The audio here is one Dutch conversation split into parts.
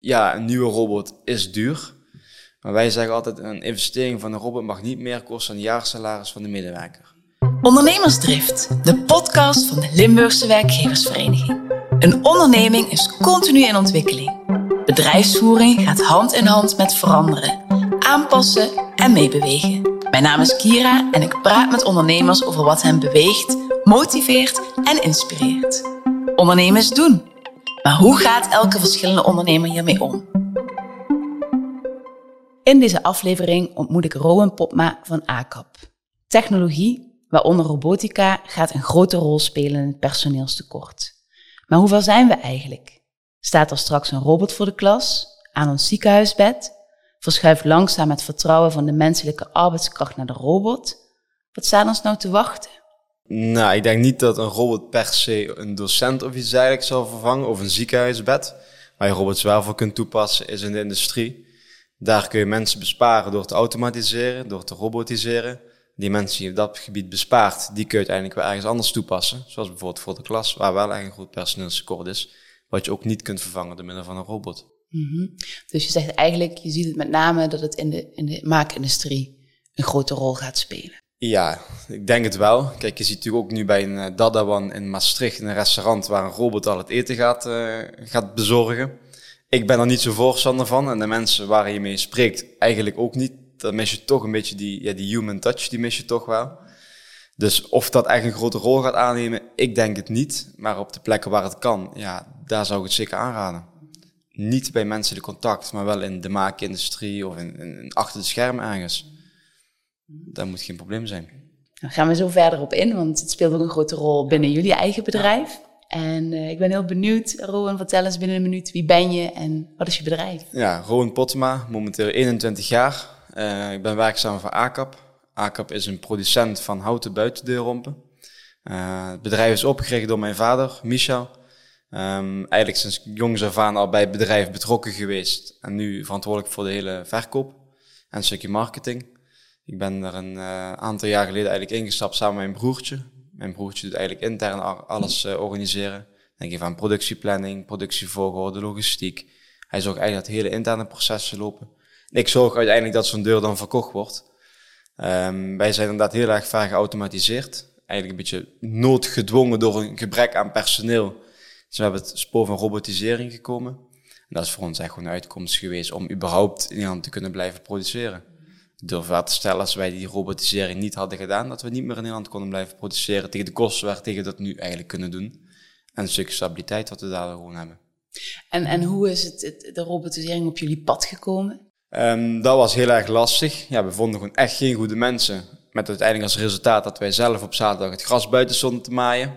ja, een nieuwe robot is duur. Maar wij zeggen altijd, een investering van een robot mag niet meer kosten dan het jaarsalaris van de medewerker. Ondernemersdrift, de podcast van de Limburgse Werkgeversvereniging. Een onderneming is continu in ontwikkeling. Bedrijfsvoering gaat hand in hand met veranderen, aanpassen en meebewegen. Mijn naam is Kira en ik praat met ondernemers over wat hen beweegt, motiveert en inspireert. Ondernemen is doen. Maar hoe gaat elke verschillende ondernemer hiermee om? In deze aflevering ontmoet ik Rowan Popma van ACAP. Technologie, waaronder robotica, gaat een grote rol spelen in het personeelstekort. Maar hoe ver zijn we eigenlijk? Staat er straks een robot voor de klas, aan ons ziekenhuisbed? Verschuift langzaam het vertrouwen van de menselijke arbeidskracht naar de robot? Wat staat ons nou te wachten? Nou, ik denk niet dat een robot per se een docent of iets eigenlijk zal vervangen, of een ziekenhuisbed. Waar je robots wel voor kunt toepassen is in de industrie. Daar kun je mensen besparen door te automatiseren, door te robotiseren. Die mensen die op dat gebied bespaart, die kun je uiteindelijk wel ergens anders toepassen. Zoals bijvoorbeeld voor de klas, waar wel een goed personeelstekort is. Wat je ook niet kunt vervangen door middel van een robot. Mhm. Dus je zegt eigenlijk, je ziet het met name dat het in de, in de maakindustrie een grote rol gaat spelen. Ja, ik denk het wel. Kijk, je ziet natuurlijk ook nu bij een uh, Dadawan in Maastricht, een restaurant waar een robot al het eten gaat, uh, gaat bezorgen. Ik ben er niet zo voorstander van en de mensen waar je mee spreekt eigenlijk ook niet. Dan mis je toch een beetje die, ja, die human touch, die mis je toch wel. Dus of dat echt een grote rol gaat aannemen, ik denk het niet. Maar op de plekken waar het kan, ja, daar zou ik het zeker aanraden. Niet bij menselijk contact, maar wel in de maakindustrie of in, in, achter de schermen ergens. Dat moet geen probleem zijn. Dan gaan we zo verder op in, want het speelt ook een grote rol binnen jullie eigen bedrijf. En uh, ik ben heel benieuwd, Rowan, vertel eens binnen een minuut, wie ben je en wat is je bedrijf? Ja, Rowan Pottema, momenteel 21 jaar. Uh, ik ben werkzaam voor ACAP. ACAP is een producent van houten buitendeurrompen. Uh, het bedrijf is opgericht door mijn vader, Michel. Um, eigenlijk sinds jongs af aan al bij het bedrijf betrokken geweest. En nu verantwoordelijk voor de hele verkoop en een stukje marketing. Ik ben er een uh, aantal jaar geleden eigenlijk ingestapt samen met mijn broertje. Mijn broertje doet eigenlijk intern alles uh, organiseren. Denk even aan productieplanning, productievolgorde, logistiek. Hij zorgt eigenlijk dat hele interne processen lopen. En ik zorg uiteindelijk dat zo'n deur dan verkocht wordt. Um, wij zijn inderdaad heel erg ver geautomatiseerd. Eigenlijk een beetje noodgedwongen door een gebrek aan personeel. Dus we hebben het spoor van robotisering gekomen. En dat is voor ons echt gewoon een uitkomst geweest om überhaupt in Nederland te kunnen blijven produceren. Durf wel te stellen, als wij die robotisering niet hadden gedaan, dat we niet meer in Nederland konden blijven produceren tegen de kosten waar tegen dat nu eigenlijk kunnen doen. En een stukje stabiliteit wat we daar gewoon hebben. En, en hoe is het, het, de robotisering op jullie pad gekomen? Um, dat was heel erg lastig. Ja, we vonden gewoon echt geen goede mensen. Met uiteindelijk als resultaat dat wij zelf op zaterdag het gras buiten stonden te maaien.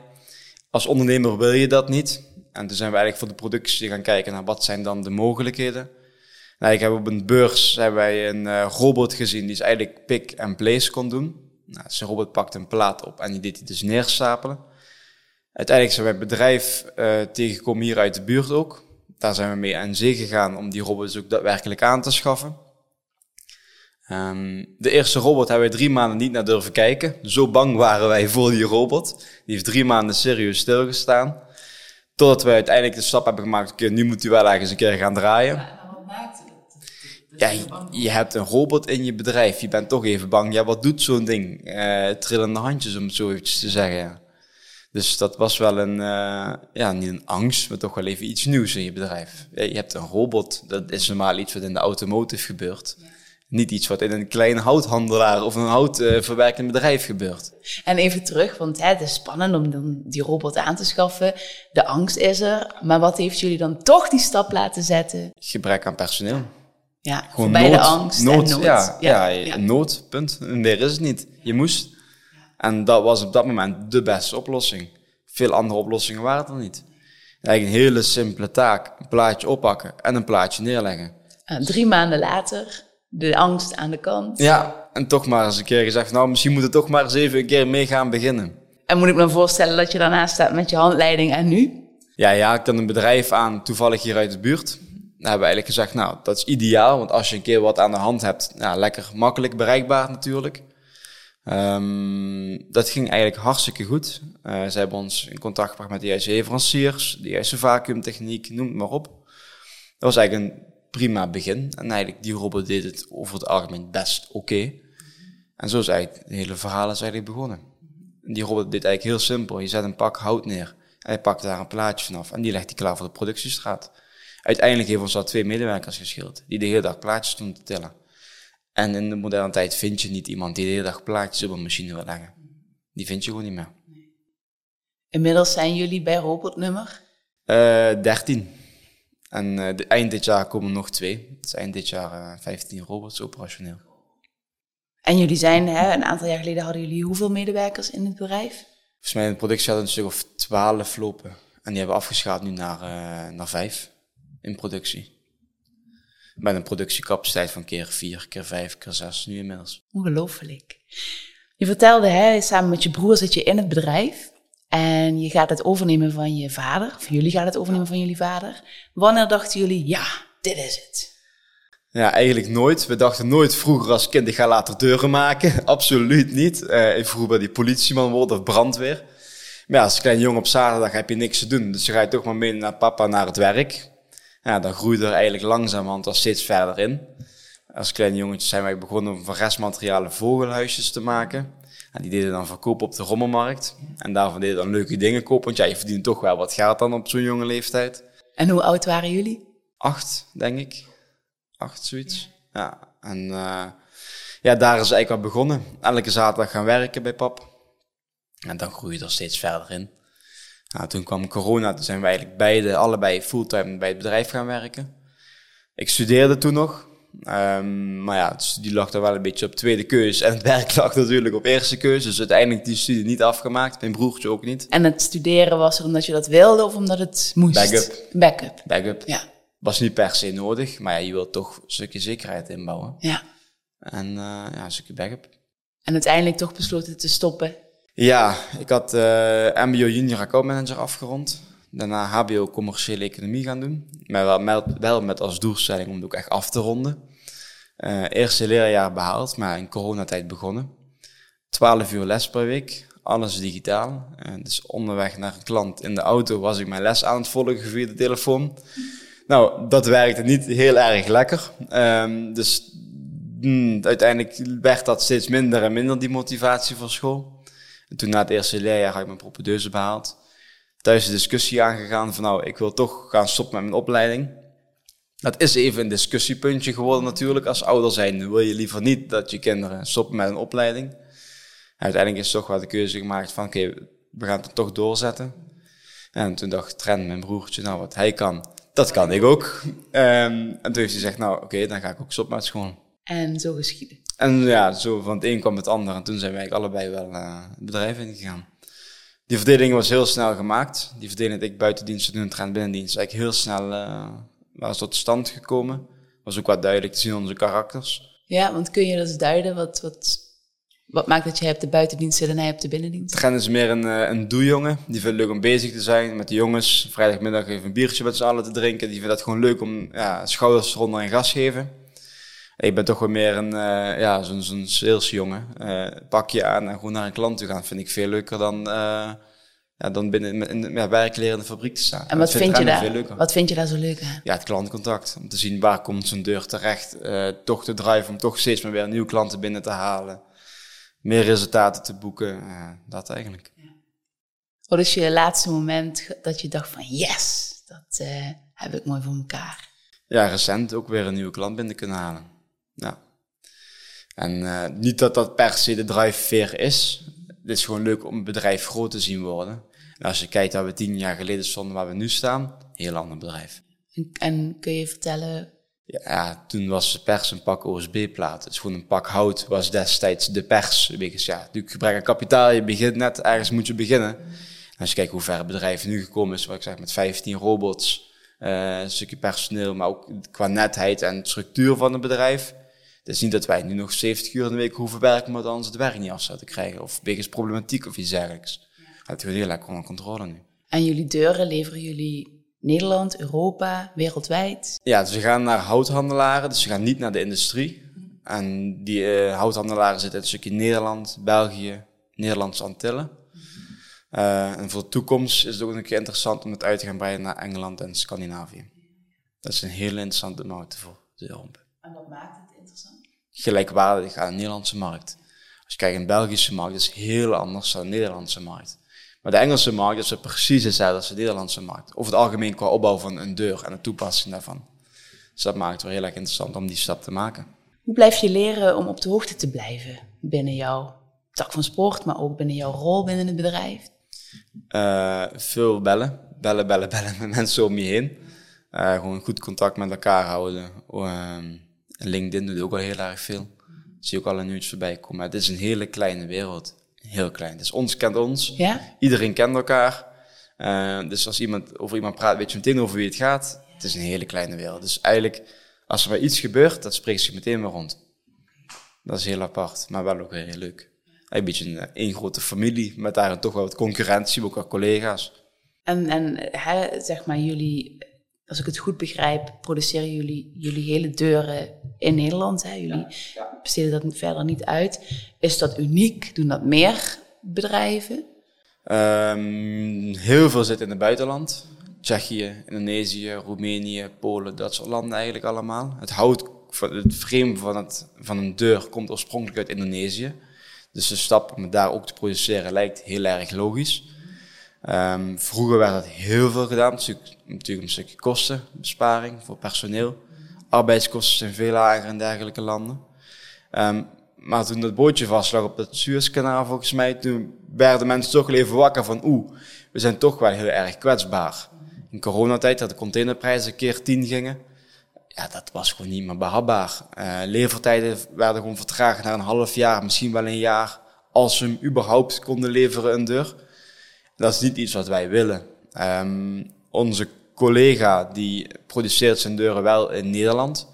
Als ondernemer wil je dat niet. En toen zijn we eigenlijk voor de productie gaan kijken naar wat zijn dan de mogelijkheden. Nou, ik heb op een beurs hebben wij een uh, robot gezien die is eigenlijk pick and place kon doen. Nou, zijn robot pakt een plaat op en die deed hij dus neerstapelen. Uiteindelijk zijn wij het bedrijf uh, tegengekomen hier uit de buurt ook. Daar zijn we mee aan zee gegaan om die robot dus ook daadwerkelijk aan te schaffen. Um, de eerste robot hebben wij drie maanden niet naar durven kijken. Zo bang waren wij voor die robot. Die heeft drie maanden serieus stilgestaan. Totdat wij uiteindelijk de stap hebben gemaakt, nu moet u wel ergens een keer gaan draaien. Ja, wat maakte dat? Ja, je, hebt een robot in je bedrijf. Je bent toch even bang. Ja, wat doet zo'n ding? Uh, trillende handjes, om het zo eventjes te zeggen. Ja. Dus dat was wel een, uh, ja, niet een angst, maar toch wel even iets nieuws in je bedrijf. Je hebt een robot, dat is normaal iets wat in de automotive gebeurt. Ja. Niet iets wat in een kleine houthandelaar of een houtverwerkend uh, bedrijf gebeurt. En even terug, want hè, het is spannend om dan die robot aan te schaffen. De angst is er. Maar wat heeft jullie dan toch die stap laten zetten? Gebrek aan personeel. Ja, Gewoon bij de angst nood, en nood. Ja, ja, ja, ja. nood, punt. Meer is het niet. Je moest. En dat was op dat moment de beste oplossing. Veel andere oplossingen waren er niet. Eigenlijk een hele simpele taak. Een plaatje oppakken en een plaatje neerleggen. Uh, drie maanden later de angst aan de kant. Ja, en toch maar eens een keer gezegd, nou misschien moet het toch maar eens even een keer mee gaan beginnen. En moet ik me dan voorstellen dat je daarnaast staat met je handleiding en nu? Ja, ja, ik dan een bedrijf aan, toevallig hier uit de buurt. Daar hebben we eigenlijk gezegd, nou, dat is ideaal, want als je een keer wat aan de hand hebt, nou, lekker makkelijk bereikbaar natuurlijk. Um, dat ging eigenlijk hartstikke goed. Uh, ze hebben ons in contact gebracht met de juiste leveranciers, de juiste vacuümtechniek, noem het maar op. was eigenlijk een prima begin. En eigenlijk, die robot deed het over het algemeen best oké. En zo is eigenlijk het hele verhaal is eigenlijk begonnen. En die robot deed eigenlijk heel simpel. Je zet een pak hout neer. En hij pakt daar een plaatje vanaf. En die legt hij klaar voor de productiestraat. Uiteindelijk heeft ons al twee medewerkers geschild. Die de hele dag plaatjes doen te tillen. En in de moderne tijd vind je niet iemand die de hele dag plaatjes op een machine wil leggen. Die vind je gewoon niet meer. Inmiddels zijn jullie bij robotnummer? Uh, 13. En uh, de, eind dit jaar komen nog twee. Dus eind dit jaar uh, 15 robots operationeel. En jullie zijn, hè, een aantal jaar geleden hadden jullie hoeveel medewerkers in het bedrijf? Volgens mij in de productie hadden een stuk of 12 lopen. En die hebben afgeschaald nu naar, naar vijf in productie. Met een productiecapaciteit van keer vier, keer vijf, keer zes nu inmiddels. Ongelooflijk. Je vertelde, hè, samen met je broer zit je in het bedrijf. En je gaat het overnemen van je vader. Of jullie gaan het overnemen van jullie vader. Wanneer dachten jullie, ja, dit is het? Ja, eigenlijk nooit. We dachten nooit vroeger als kind, ik ga later deuren maken. Absoluut niet. Uh, ik vroeg bij die politieman worden of brandweer. Maar ja, als klein jongen op zaterdag heb je niks te doen. Dus je gaat toch maar mee naar papa naar het werk. Ja, dan groeide er eigenlijk langzamerhand al steeds verder in. Als klein jongetje zijn wij begonnen om van restmaterialen vogelhuisjes te maken. En die deden dan verkopen op de rommelmarkt. En daarvan deden dan leuke dingen kopen. Want ja, je verdient toch wel wat geld dan op zo'n jonge leeftijd. En hoe oud waren jullie? Acht, denk ik. Acht, zoiets. Ja, en uh, ja, daar is eigenlijk wel begonnen. Elke zaterdag gaan werken bij pap. En dan groei je er steeds verder in. Nou, toen kwam corona, toen zijn we eigenlijk beide, allebei fulltime bij het bedrijf gaan werken. Ik studeerde toen nog. Um, maar ja, die lag er wel een beetje op tweede keus. En het werk lag natuurlijk op eerste keus. Dus uiteindelijk die studie niet afgemaakt. Mijn broertje ook niet. En het studeren was er omdat je dat wilde of omdat het moest? Backup. Backup. Backup. Ja. Was niet per se nodig. Maar ja, je wilt toch een stukje zekerheid inbouwen. Ja. En uh, ja, een stukje backup. En uiteindelijk toch besloten te stoppen? Ja, ik had uh, MBO Junior Account Manager afgerond. Daarna HBO Commerciële Economie gaan doen. Maar wel met, wel met als doelstelling om het ook echt af te ronden. Uh, eerste leerjaar behaald, maar in coronatijd begonnen. 12 uur les per week, alles digitaal. Uh, dus onderweg naar een klant in de auto was ik mijn les aan het volgen via de telefoon. Nou, dat werkte niet heel erg lekker. Um, dus mm, uiteindelijk werd dat steeds minder en minder, die motivatie voor school. En toen na het eerste leerjaar had ik mijn propedeuse behaald. Thuis de discussie aangegaan van nou, ik wil toch gaan stoppen met mijn opleiding. Dat is even een discussiepuntje geworden natuurlijk. Als ouder zijn wil je liever niet dat je kinderen stoppen met een opleiding. En uiteindelijk is toch wel de keuze gemaakt van oké, we gaan het toch doorzetten. En toen dacht Trent, mijn broertje, nou wat hij kan, dat kan ik ook. Um, en toen heeft hij gezegd, nou oké, dan ga ik ook stoppen met school. En zo geschieden. En ja, zo van het een kwam het ander. En toen zijn wij allebei wel uh, het bedrijf ingegaan. Die verdeling was heel snel gemaakt. Die verdeling dat ik buitendienst doen en Trent binnendienst. Eigenlijk heel snel uh, was tot stand gekomen. Was ook wat duidelijk te zien onze karakters. Ja, want kun je dat eens duiden? Wat, wat, wat maakt dat je hebt de buitendienst zit en hij hebt de binnendienst? Trent is meer een, uh, een doejongen. Die vindt het leuk om bezig te zijn met de jongens. Vrijdagmiddag even een biertje met z'n allen te drinken. Die vindt dat gewoon leuk om ja, schouders eronder en gas geven. Ik ben toch wel meer een, uh, ja, zo'n zo'n salesjongen. Uh, pakje aan en gewoon naar een klant toe gaan vind ik veel leuker dan, uh, ja, dan binnen in ja, werklerende fabriek te staan. En wat vind, je daar, wat vind je daar zo leuk aan? Ja, het klantcontact. Om te zien waar komt zo'n deur terecht. toch te drive om toch steeds maar weer nieuwe klanten binnen te halen. Meer resultaten te boeken. dat eigenlijk. Ja. Wat is je laatste moment dat je dacht van yes, dat heb ik mooi voor elkaar? Ja, recent ook weer een nieuwe klant binnen kunnen halen. Ja. En uh, niet dat dat per se de drijfveer is. Het is gewoon leuk om een bedrijf groot te zien worden. En als je kijkt waar we tien jaar geleden stonden, waar we nu staan, heel ander bedrijf. En, en kun je vertellen? Ja, toen was de pers een pak OSB-plaat. Het is gewoon een pak hout, was destijds de pers. Wegens, ja, natuurlijk gebrek aan kapitaal, je begint net, ergens moet je beginnen. En als je kijkt hoe ver het bedrijf nu gekomen is, wat ik zeg, met 15 robots, uh, een stukje personeel, maar ook qua netheid en structuur van het bedrijf is niet dat wij nu nog 70 uur in de week hoeven werken, maar dan het werk niet af zouden krijgen. Of wegens problematiek of iets dergelijks. Ja. Het is heel lekker onder controle nu. En jullie deuren leveren jullie Nederland, Europa, wereldwijd? Ja, dus we gaan naar houthandelaren, dus we gaan niet naar de industrie. En die uh, houthandelaren zitten in een stukje Nederland, België, Nederlandse Antillen. Uh, en voor de toekomst is het ook een keer interessant om het uit te gaan breiden naar Engeland en Scandinavië. Dat is een hele interessante markt voor deurrompen. En wat maakt het? Gelijkwaardig aan de Nederlandse markt. Als je kijkt in de Belgische markt, is heel anders dan de Nederlandse markt. Maar de Engelse markt is precies hetzelfde als de Nederlandse markt. Over het algemeen qua opbouw van een deur en de toepassing daarvan. Dus dat maakt het wel heel erg interessant om die stap te maken. Hoe blijf je leren om op de hoogte te blijven binnen jouw tak van sport, maar ook binnen jouw rol binnen het bedrijf? Uh, veel bellen. Bellen, bellen, bellen met mensen om je heen. Uh, gewoon goed contact met elkaar houden. Uh, LinkedIn doet ook al heel erg veel. Zie ook al een nieuwtjes voorbij komen. Het is een hele kleine wereld. Heel klein. Dus ons kent ons. Ja? Iedereen kent elkaar. Uh, dus als iemand over iemand praat, weet je meteen over wie het gaat. Het is een hele kleine wereld. Dus eigenlijk, als er maar iets gebeurt, dat spreekt zich meteen weer rond. Dat is heel apart, maar wel ook heel leuk. Een beetje een, een grote familie, met daarin toch wel wat concurrentie, ook wel collega's. En, en hè, zeg maar, jullie, als ik het goed begrijp, produceren jullie jullie hele deuren in Nederland. Hè? Jullie besteden dat verder niet uit. Is dat uniek? Doen dat meer bedrijven? Um, heel veel zit in het buitenland. Tsjechië, Indonesië, Roemenië, Polen, dat soort landen eigenlijk allemaal. Het hout, het frame van, het, van een deur komt oorspronkelijk uit Indonesië. Dus de stap om het daar ook te produceren lijkt heel erg logisch. Um, vroeger werd dat heel veel gedaan, natuurlijk, natuurlijk een stukje kostenbesparing voor personeel. Arbeidskosten zijn veel lager in dergelijke landen. Um, maar toen dat bootje vastlag op het Suezkanaal, volgens mij, toen werden mensen toch even wakker van, oeh, we zijn toch wel heel erg kwetsbaar. In coronatijd, dat de containerprijzen keer tien gingen, ja, dat was gewoon niet meer behapbaar. Uh, levertijden werden gewoon vertraagd naar een half jaar, misschien wel een jaar, als ze hem überhaupt konden leveren een deur. Dat is niet iets wat wij willen. Um, onze collega die produceert zijn deuren wel in Nederland.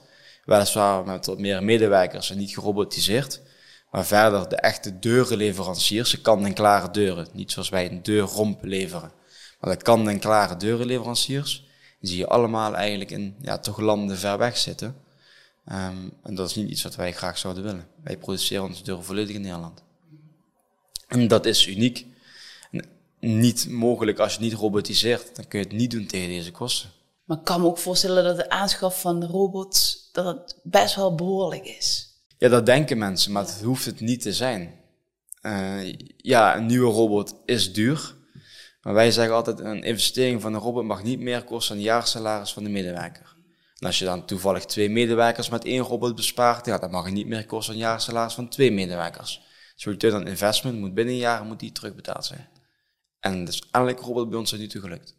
Weliswaar met wat meer medewerkers en niet gerobotiseerd. Maar verder de echte deurenleveranciers, ze kan en klare deuren. Niet zoals wij een deurromp leveren. Maar de kan en klare deurenleveranciers, die zie je allemaal eigenlijk in ja, toch landen ver weg zitten. Um, en dat is niet iets wat wij graag zouden willen. Wij produceren onze deuren volledig in Nederland. En dat is uniek. Niet mogelijk als je het niet robotiseert, dan kun je het niet doen tegen deze kosten. Maar ik kan me ook voorstellen dat de aanschaf van de robots dat het best wel behoorlijk is. Ja, dat denken mensen, maar het hoeft het niet te zijn. Uh, ja, een nieuwe robot is duur. Maar wij zeggen altijd, een investering van een robot mag niet meer kosten dan het jaarsalaris van de medewerker. En als je dan toevallig twee medewerkers met één robot bespaart, ja, dan mag het niet meer kosten dan het jaarsalaris van twee medewerkers. Dus return on investment moet binnen een jaar moet die terugbetaald zijn. En dus elke robot bij ons is nu toe gelukt.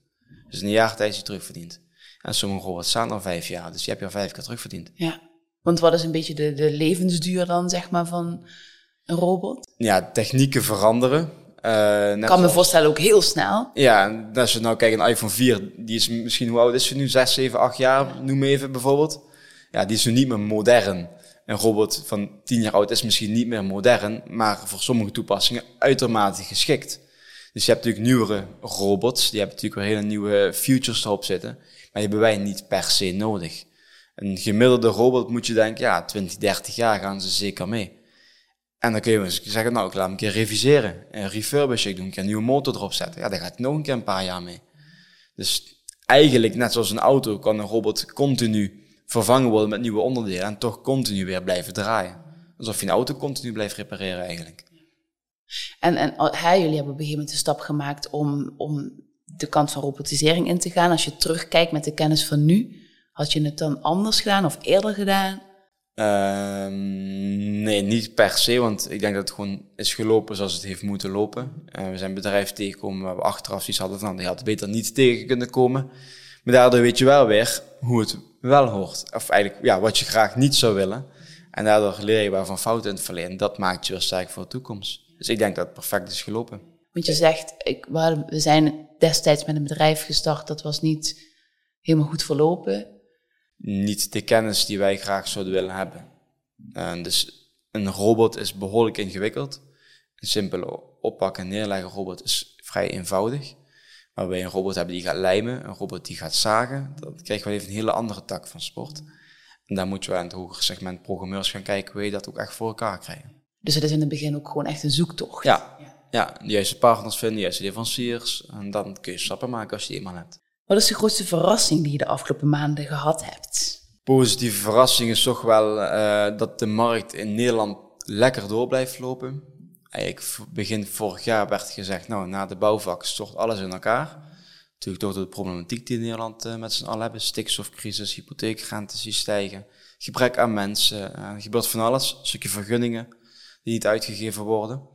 Dus in een jaar tijd is hij terugverdiend. En sommige robots staan al vijf jaar, dus je hebt je al vijf keer terugverdiend. Ja, want wat is een beetje de, de levensduur dan, zeg maar, van een robot? Ja, technieken veranderen. Uh, kan me voorstellen ook heel snel. Ja, als je nou kijkt, een iPhone 4, die is misschien, hoe oud is ze nu? 6, 7, 8 jaar, noem even bijvoorbeeld. Ja, die is nu niet meer modern. Een robot van 10 jaar oud is misschien niet meer modern, maar voor sommige toepassingen uitermate geschikt. Dus je hebt natuurlijk nieuwere robots, die hebben natuurlijk weer hele nieuwe features erop zitten, maar die hebben wij niet per se nodig. Een gemiddelde robot moet je denken, ja, 20, 30 jaar gaan ze zeker mee. En dan kun je eens zeggen, nou, ik laat hem een keer reviseren. Een refurbish, ik doe een keer een nieuwe motor erop zetten. Ja, dan gaat nog een keer een paar jaar mee. Dus eigenlijk, net zoals een auto, kan een robot continu vervangen worden met nieuwe onderdelen en toch continu weer blijven draaien. Alsof je een auto continu blijft repareren eigenlijk. En, hè, jullie hebben op een gegeven moment de stap gemaakt om, om de kant van robotisering in te gaan. Als je terugkijkt met de kennis van nu, had je het dan anders gedaan of eerder gedaan? Uh, nee, niet per se, want ik denk dat het gewoon is gelopen zoals het heeft moeten lopen. Uh, we zijn bedrijf tegengekomen waar we achteraf iets hadden van, die had beter niet tegen kunnen komen. Maar daardoor weet je wel weer hoe het wel hoort. Of eigenlijk, ja, wat je graag niet zou willen. En daardoor leer je wel van fouten in het verleden. Dat maakt je wel sterk voor de toekomst. Dus ik denk dat het perfect is gelopen. Want je zegt, ik, we zijn destijds met een bedrijf gestart, dat was niet helemaal goed verlopen niet de kennis die wij graag zouden willen hebben. Uh, dus een robot is behoorlijk ingewikkeld. Een simpele oppakken en neerleggen robot is vrij eenvoudig. Maar wij een robot hebben die gaat lijmen, een robot die gaat zagen, dan krijgen we even een hele andere tak van sport. En daar moeten we aan het hogere segment programmeurs gaan kijken hoe je dat ook echt voor elkaar krijgen. Dus het is in het begin ook gewoon echt een zoektocht? Ja, ja. de juiste partners vinden, de juiste leveranciers. En dan kun je stappen maken als je die eenmaal hebt. Wat is de grootste verrassing die je de afgelopen maanden gehad hebt? Positieve verrassing is toch wel uh, dat de markt in Nederland lekker door blijft lopen. Eigenlijk begin vorig jaar werd gezegd, nou na de bouwvak stort alles in elkaar. Natuurlijk door de problematiek die in Nederland uh, met z'n allen hebben. Stikstofcrisis, hypotheekrentes stijgen, gebrek aan mensen. Uh, gebeurt van alles, een stukje vergunningen die niet uitgegeven worden.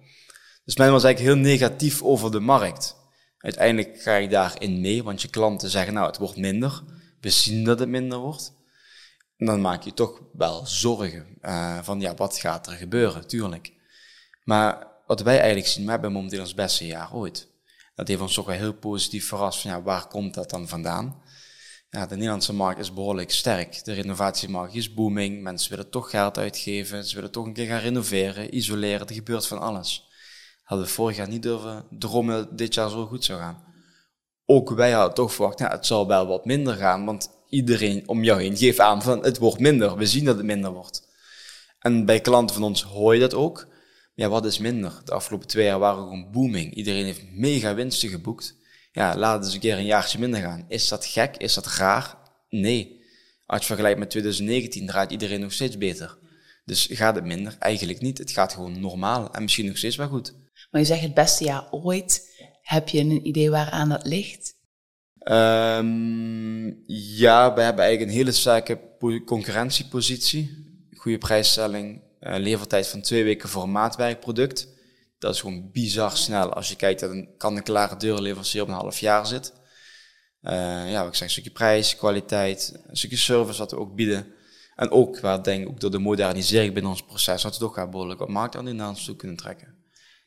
Dus men was eigenlijk heel negatief over de markt. Uiteindelijk ga je daarin mee, want je klanten zeggen, nou, het wordt minder. We zien dat het minder wordt. En dan maak je toch wel zorgen uh, van, ja, wat gaat er gebeuren, tuurlijk. Maar wat wij eigenlijk zien, we hebben momenteel ons beste jaar ooit. Dat heeft ons toch wel heel positief verrast van, ja, waar komt dat dan vandaan? Ja, de Nederlandse markt is behoorlijk sterk. De renovatiemarkt is booming. Mensen willen toch geld uitgeven. Ze willen toch een keer gaan renoveren, isoleren. Er gebeurt van alles hadden we vorig jaar niet durven dromen dat dit jaar zo goed zou gaan. Ook wij hadden toch verwacht, nou, het zal wel wat minder gaan, want iedereen om jou heen geeft aan van het wordt minder. We zien dat het minder wordt. En bij klanten van ons hoor je dat ook. Ja, wat is minder? De afgelopen twee jaar waren we gewoon booming. Iedereen heeft mega winsten geboekt. Ja, laat het eens een keer een jaartje minder gaan. Is dat gek? Is dat raar? Nee. Als je vergelijkt met 2019 draait iedereen nog steeds beter. Dus gaat het minder? Eigenlijk niet. Het gaat gewoon normaal en misschien nog steeds wel goed. Maar je zegt het beste jaar ooit. Heb je een idee waaraan dat ligt? Um, ja, we hebben eigenlijk een hele sterke concurrentiepositie. Goede prijsstelling, uh, levertijd van twee weken voor een maatwerkproduct. Dat is gewoon bizar snel als je kijkt dat een kan-en-klare deurleverancier op een half jaar zit. Uh, ja, wat ik zeg, een stukje prijs, kwaliteit, een stukje service wat we ook bieden. En ook, waar denk ik, ook door de modernisering binnen ons proces, dat we toch gaan behoorlijk wat markt aan de toe kunnen trekken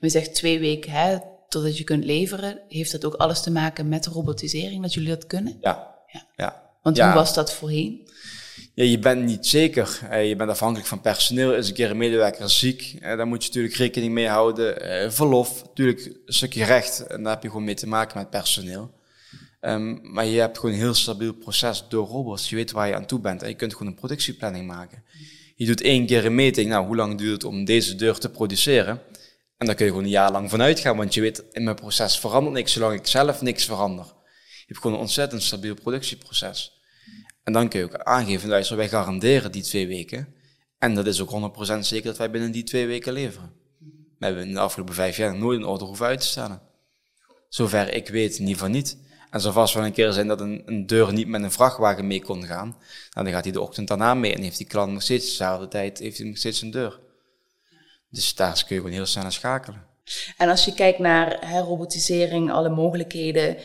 je zegt twee weken hè, totdat je kunt leveren. Heeft dat ook alles te maken met de robotisering, dat jullie dat kunnen? Ja. ja. ja. Want hoe was dat voorheen? Ja, je bent niet zeker. Eh, je bent afhankelijk van personeel. Is een keer een medewerker ziek, eh, daar moet je natuurlijk rekening mee houden. Eh, verlof, natuurlijk een stukje recht. En daar heb je gewoon mee te maken met personeel. Um, maar je hebt gewoon een heel stabiel proces door robots. Je weet waar je aan toe bent en je kunt gewoon een productieplanning maken. Je doet één keer een meting. Nou, hoe lang duurt het om deze deur te produceren? En daar kun je gewoon een jaar lang vanuit gaan, want je weet, in mijn proces verandert niks zolang ik zelf niks verander. Je hebt gewoon een ontzettend stabiel productieproces. En dan kun je ook aangeven, luister, wij garanderen die twee weken. En dat is ook 100% zeker dat wij binnen die twee weken leveren. We hebben in de afgelopen vijf jaar nooit een order hoeven uit te stellen. Zover ik weet, ieder geval niet. En zo vast wel een keer zijn dat een, een, deur niet met een vrachtwagen mee kon gaan. Nou, dan gaat hij de ochtend daarna mee en heeft die klant nog steeds dezelfde tijd, heeft hij nog steeds een deur. Dus daar kun je gewoon heel snel aan schakelen. En als je kijkt naar robotisering, alle mogelijkheden.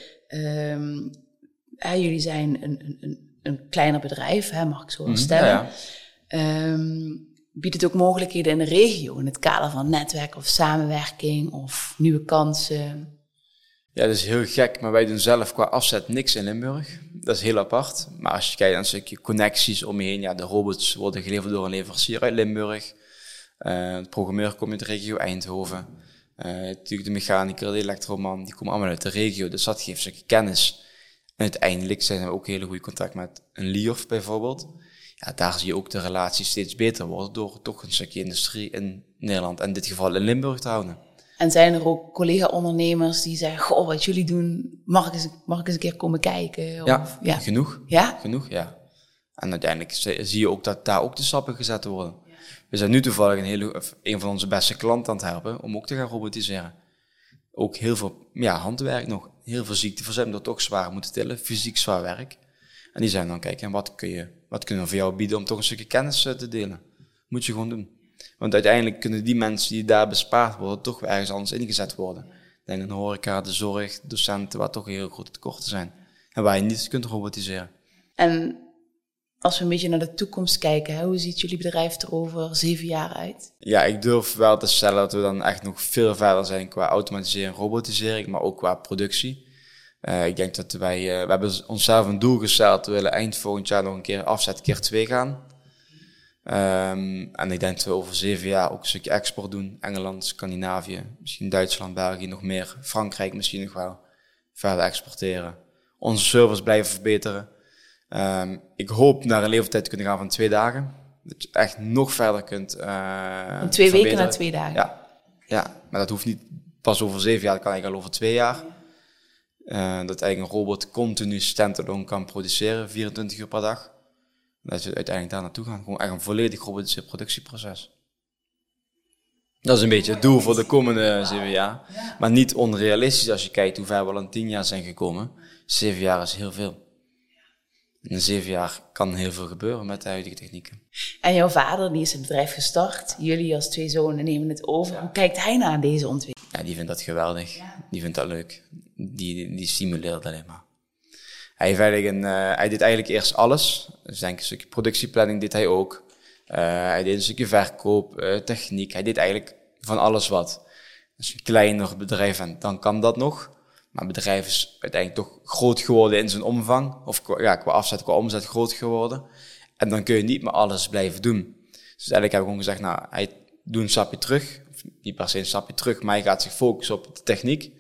Hè, jullie zijn een, een kleiner bedrijf, hè, mag ik zo wel mhm, stellen. ehm, biedt het ook mogelijkheden in de regio, in het kader van netwerk of samenwerking of nieuwe kansen? Ja, dat is heel gek, maar wij doen zelf qua afzet niks in Limburg. Dat is heel apart. Maar als je kijkt naar een stukje connecties om je heen, ja, de robots worden geleverd door een leverancier uit Limburg. Uh, de programmeur komt uit de regio Eindhoven. Uh, natuurlijk de mechaniker, de elektroman, die komen allemaal uit de regio. Dus dat geeft stukje kennis. En uiteindelijk zijn we ook hele goede contact met een Liof bijvoorbeeld. Ja, daar zie je ook de relatie steeds beter worden door toch een stukje industrie in Nederland, en in dit geval in Limburg te houden. En zijn er ook collega-ondernemers die zeggen, goh, wat jullie doen, mag ik eens, mag ik eens een keer komen kijken? Of, ja, ja, genoeg. Ja? Genoeg, ja. En uiteindelijk zie je ook dat daar ook de stappen gezet worden. We zijn nu toevallig een, hele, een van onze beste klanten aan het helpen om ook te gaan robotiseren. Ook heel veel ja, handwerk nog, heel veel ziekteverzuim dat toch zwaar moeten tillen, fysiek zwaar werk. En die zijn dan kijken, wat, kun je, wat kunnen we voor jou bieden om toch een stukje kennis eh, te delen? Moet je gewoon doen. Want uiteindelijk kunnen die mensen die daar bespaard worden, toch weer ergens anders ingezet worden. Denk aan horeca, de zorg, docenten, waar toch heel grote tekorten zijn. En waar je niet kunt robotiseren. En als we een beetje naar de toekomst kijken, hè, hoe ziet jullie bedrijf er over zeven jaar uit? Ja, ik durf wel te stellen dat we dan echt nog veel verder zijn qua automatisering robotisering, maar ook qua productie. Uh, ik denk dat wij, uh, we hebben onszelf een doel gesteld, we willen eind volgend jaar nog een keer afzet keer twee gaan. Um, en ik denk dat we over zeven jaar ook een stukje export doen. Engeland, Scandinavië, misschien Duitsland, België nog meer. Frankrijk misschien nog wel. Verder exporteren. Onze service blijven verbeteren. Um, ik hoop naar een leeftijd te kunnen gaan van twee dagen. Dat je echt nog verder kunt. Uh, van twee weken naar twee dagen. Ja. ja, maar dat hoeft niet pas over zeven jaar, dat kan eigenlijk al over twee jaar. Uh, dat eigenlijk een robot continu standalone kan produceren, 24 uur per dag. Dat je uiteindelijk daar naartoe gaan. Gewoon echt een volledig robotisch productieproces. Dat is een beetje het doel voor de komende zeven jaar. Maar niet onrealistisch als je kijkt hoe ver we al in tien jaar zijn gekomen. Zeven jaar is heel veel. In zeven jaar kan heel veel gebeuren met de huidige technieken. En jouw vader, die is het bedrijf gestart. Jullie als twee zonen nemen het over. Hoe kijkt hij naar deze ontwikkeling? Ja, die vindt dat geweldig. Die vindt dat leuk. Die, die stimuleert alleen maar. Hij, heeft eigenlijk een, uh, hij deed eigenlijk eerst alles. Dus denk een stukje productieplanning deed hij ook. Uh, hij deed een stukje verkoop, uh, techniek. Hij deed eigenlijk van alles wat. Als je een kleiner bedrijf bent, dan kan dat nog. Maar het bedrijf is uiteindelijk toch groot geworden in zijn omvang. Of ja, qua afzet, qua omzet groot geworden. En dan kun je niet meer alles blijven doen. Dus eigenlijk heb ik gewoon gezegd, nou, hij doet een stapje terug. Of niet per se een stapje terug, maar hij gaat zich focussen op de techniek.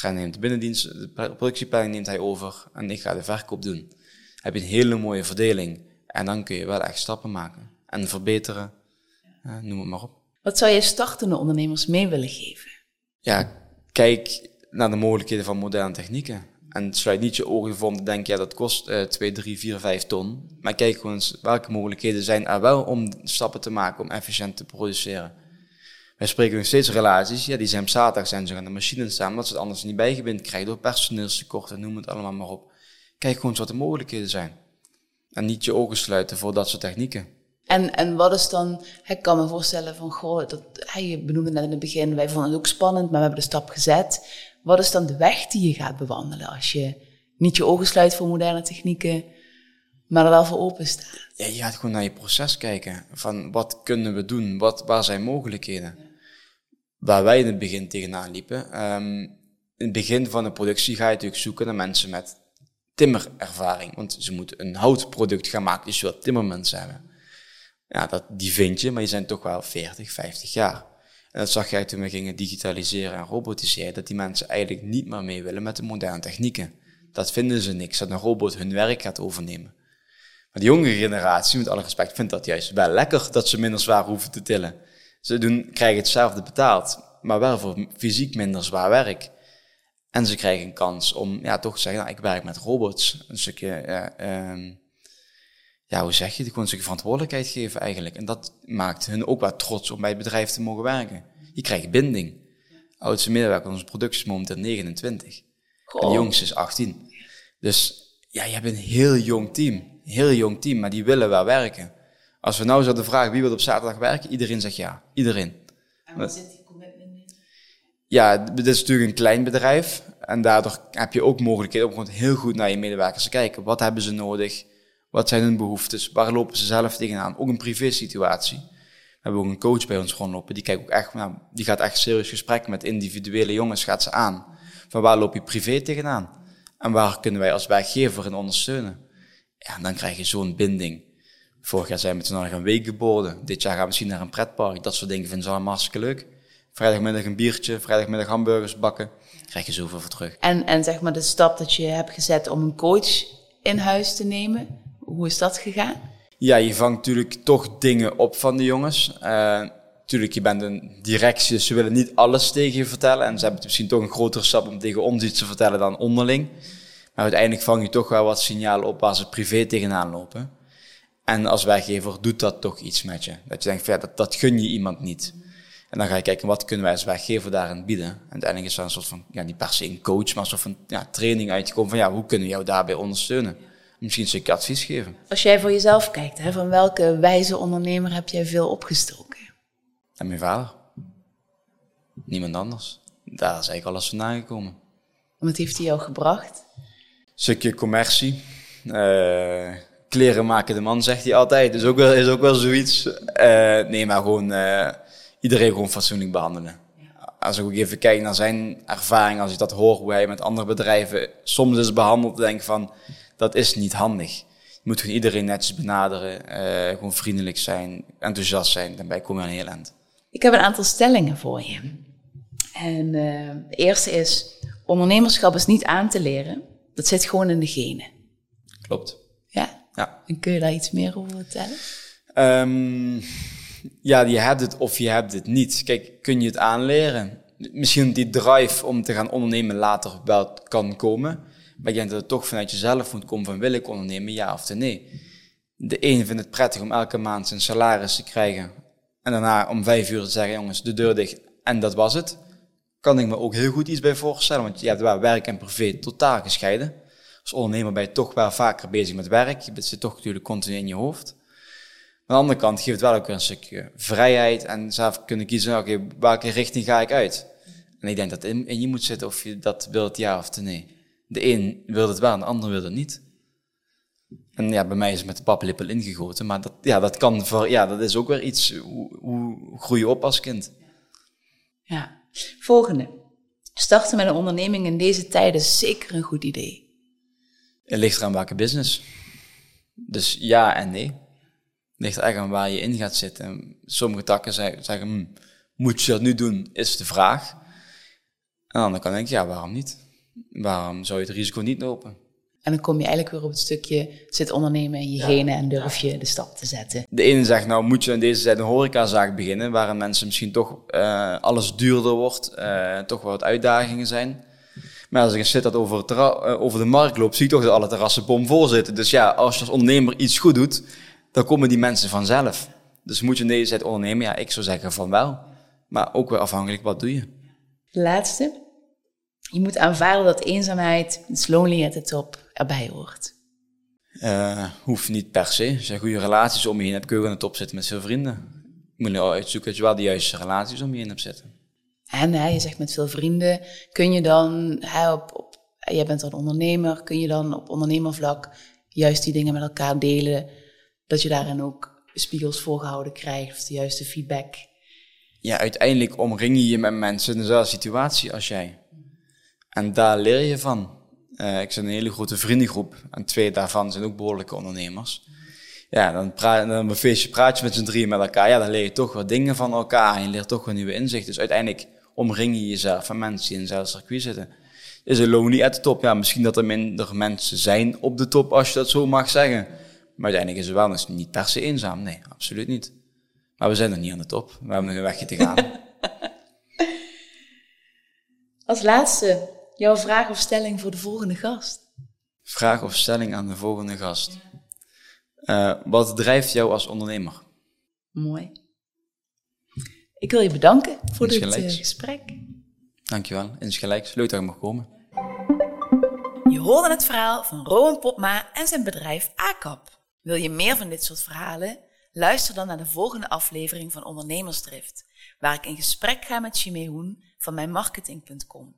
Hij neemt de binnendienst, de productieplanning neemt hij over. En ik ga de verkoop doen. Heb je een hele mooie verdeling. En dan kun je wel echt stappen maken. En verbeteren, noem het maar op. Wat zou je startende ondernemers mee willen geven? Ja, kijk naar de mogelijkheden van moderne technieken. En sluit niet je ogen voor om te denken, ja, dat kost uh, 2, 3, 4, 5 ton. Maar kijk gewoon eens welke mogelijkheden zijn er wel om stappen te maken om efficiënt te produceren. Wij spreken nog steeds relaties, ja, die zijn zaterdag zijn ze aan de machines staan, omdat ze het anders niet bijgebind krijgen door personeelstekorten, noem het allemaal maar op. Kijk gewoon eens wat de mogelijkheden zijn. En niet je ogen sluiten voor dat soort technieken. En, en wat is dan, ik kan me voorstellen van, goh, dat, je benoemde net in het begin, wij vonden het ook spannend, maar we hebben de stap gezet. Wat is dan de weg die je gaat bewandelen als je niet je ogen sluit voor moderne technieken, maar er wel voor open staat? Ja, je gaat gewoon naar je proces kijken. Van wat kunnen we doen? Wat, waar zijn mogelijkheden? Waar wij in het begin tegenaan liepen. Um, in het begin van de productie ga je natuurlijk zoeken naar mensen met timmerervaring. Want ze moeten een houtproduct gaan maken, dus je wilt timmermensen hebben. Ja, dat, die vind je, maar die zijn toch wel 40, 50 jaar. En dat zag jij toen we gingen digitaliseren en robotiseren, dat die mensen eigenlijk niet meer mee willen met de moderne technieken. Dat vinden ze niks, dat een robot hun werk gaat overnemen. Maar de jonge generatie, met alle respect, vindt dat juist wel lekker dat ze minder zwaar hoeven te tillen. Ze doen, krijgen hetzelfde betaald, maar wel voor fysiek minder zwaar werk. En ze krijgen een kans om ja, toch te zeggen, nou, ik werk met robots. Een stukje, uh, ja, hoe zeg je, gewoon een stukje verantwoordelijkheid geven eigenlijk. En dat maakt hun ook wat trots om bij het bedrijf te mogen werken. Je krijgt binding. Oudste medewerker van onze productie is momenteel 29. Goh. En de jongste is 18. Dus ja, je hebt een heel jong team. heel jong team, maar die willen wel werken. Als we nou zouden vragen wie wil op zaterdag werken, iedereen zegt ja. Iedereen. En wat zit die commitment in? Ja, dit is natuurlijk een klein bedrijf. En daardoor heb je ook mogelijkheden om gewoon heel goed naar je medewerkers te kijken. Wat hebben ze nodig? Wat zijn hun behoeftes? Waar lopen ze zelf tegenaan? Ook een privé situatie. We hebben ook een coach bij ons rondlopen. Die, kijkt ook echt, nou, die gaat echt serieus gesprek met individuele jongens, gaat ze aan. Van waar loop je privé tegenaan? En waar kunnen wij als werkgever in ondersteunen? Ja, en dan krijg je zo'n binding. Vorig jaar zijn we met z'n allen gaan weekgeboden. Dit jaar gaan we misschien naar een pretpark. Dat soort dingen vinden ze allemaal hartstikke leuk. Vrijdagmiddag een biertje, vrijdagmiddag hamburgers bakken. krijg je zoveel voor terug. En, en zeg maar de stap dat je hebt gezet om een coach in huis te nemen. Hoe is dat gegaan? Ja, je vangt natuurlijk toch dingen op van de jongens. Uh, tuurlijk, je bent een directie, dus ze willen niet alles tegen je vertellen. En ze hebben misschien toch een grotere stap om tegen ons iets te vertellen dan onderling. Maar uiteindelijk vang je toch wel wat signalen op waar ze privé tegenaan lopen. En als werkgever doet dat toch iets met je. Dat je denkt, ja, dat, dat gun je iemand niet. En dan ga je kijken, wat kunnen wij als werkgever daarin bieden? En uiteindelijk is er een soort van, ja, niet per se een coach, maar een soort van ja, training uitgekomen van, ja, hoe kunnen we jou daarbij ondersteunen? Misschien een stukje advies geven. Als jij voor jezelf kijkt, hè, van welke wijze ondernemer heb jij veel opgestoken? En mijn vader. Niemand anders. Daar is eigenlijk alles vandaan gekomen. Wat heeft hij jou gebracht? Een stukje commercie. Uh, kleren maken de man, zegt hij altijd. Is ook wel, is ook wel zoiets. Uh, nee, maar gewoon uh, iedereen gewoon fatsoenlijk behandelen. Als ik ook even kijk naar zijn ervaring, als ik dat hoor, hoe hij met andere bedrijven soms is behandeld, denk ik van, dat is niet handig. Je moet gewoon iedereen netjes benaderen, uh, gewoon vriendelijk zijn, enthousiast zijn. Daarbij kom je aan heel eind. Ik heb een aantal stellingen voor je. En uh, de eerste is, ondernemerschap is niet aan te leren. Dat zit gewoon in de genen. Klopt. Ja? Ja. En kun je daar iets meer over vertellen? Um, ja, je hebt het of je hebt het niet. Kijk, kun je het aanleren? misschien die drive om te gaan ondernemen later wel kan komen. Maar ik denk dat het toch vanuit jezelf moet komen van wil ik ondernemen, ja of nee. De een vindt het prettig om elke maand zijn salaris te krijgen. En daarna om vijf uur te zeggen, jongens, de deur dicht. En dat was het. Kan ik me ook heel goed iets bij voorstellen. Want je hebt wel werk en privé totaal gescheiden. Als ondernemer ben je toch wel vaker bezig met werk. Je zit toch natuurlijk continu in je hoofd. Aan de andere kant geeft het wel ook een stukje vrijheid en zelf kunnen kiezen, oké, welke richting ga ik uit? En ik denk dat in, in je moet zitten of je dat wilt, ja of nee. De een wil het wel, en de ander wil het niet. En ja, bij mij is het met de paplepel ingegoten, maar dat, ja, dat kan voor, ja, dat is ook weer iets, hoe, hoe groei je op als kind? Ja, volgende. Starten met een onderneming in deze tijden is zeker een goed idee. Het ligt eraan welke business. Dus ja en nee ligt echt aan waar je in gaat zitten. Sommige takken zeggen, hm, moet je dat nu doen, is de vraag. En dan kan ik, ja, waarom niet? Waarom zou je het risico niet lopen? En dan kom je eigenlijk weer op het stukje zit ondernemen in je genen en durf je de stap te zetten. De ene zegt, nou moet je in deze tijd een horecazaak beginnen, waarin mensen misschien toch uh, alles duurder wordt, uh, toch wat uitdagingen zijn. Maar als ik een zit dat over, uh, over de markt loop, zie ik toch dat alle terrassen bomvol zitten. Dus ja, als je als ondernemer iets goed doet, dan komen die mensen vanzelf. Dus moet je in deze tijd ondernemen? Ja, ik zou zeggen van wel. Maar ook weer afhankelijk, wat doe je? De laatste. Je moet aanvaarden dat eenzaamheid, dus lonely at the top, erbij hoort. Uh, hoeft niet per se. Als je goede relaties om je heen hebt, kun je aan de top zitten met veel vrienden. Je moet nou uitzoeken dat je wel de juiste relaties om je heen hebt zitten. En hè, je zegt met veel vrienden, kun je dan, hè, op, op, jij bent dan ondernemer, kun je dan op ondernemervlak juist die dingen met elkaar delen dat je daarin ook spiegels voorgehouden krijgt of de juiste feedback. Ja, uiteindelijk omring je je met mensen in dezelfde situatie als jij. En daar leer je van. Uh, ik zit in een hele grote vriendengroep en twee daarvan zijn ook behoorlijke ondernemers. Ja, dan, praat, dan een feestje praat je met z'n drieën met elkaar. Ja, dan leer je toch wat dingen van elkaar en je leert toch wat nieuwe inzichten. Dus uiteindelijk omring je jezelf van mensen die in hetzelfde circuit zitten. Is een lonely at de top? Ja, misschien dat er minder mensen zijn op de top, als je dat zo mag zeggen. Maar uiteindelijk is het wel dus niet per se eenzaam. Nee, absoluut niet. Maar we zijn nog niet aan de top. We hebben nog een wegje te gaan. Als laatste, jouw vraag of stelling voor de volgende gast. Vraag of stelling aan de volgende gast. Uh, wat drijft jou als ondernemer? Mooi. Ik wil je bedanken voor dit uh, gesprek. Dankjewel. Insgelijks. Leuk dat je mag komen. Je hoorde het verhaal van Rowan Popma en zijn bedrijf ACAP. Wil je meer van dit soort verhalen? Luister dan naar de volgende aflevering van Ondernemersdrift, waar ik in gesprek ga met Chimé Hoen van mijnmarketing.com.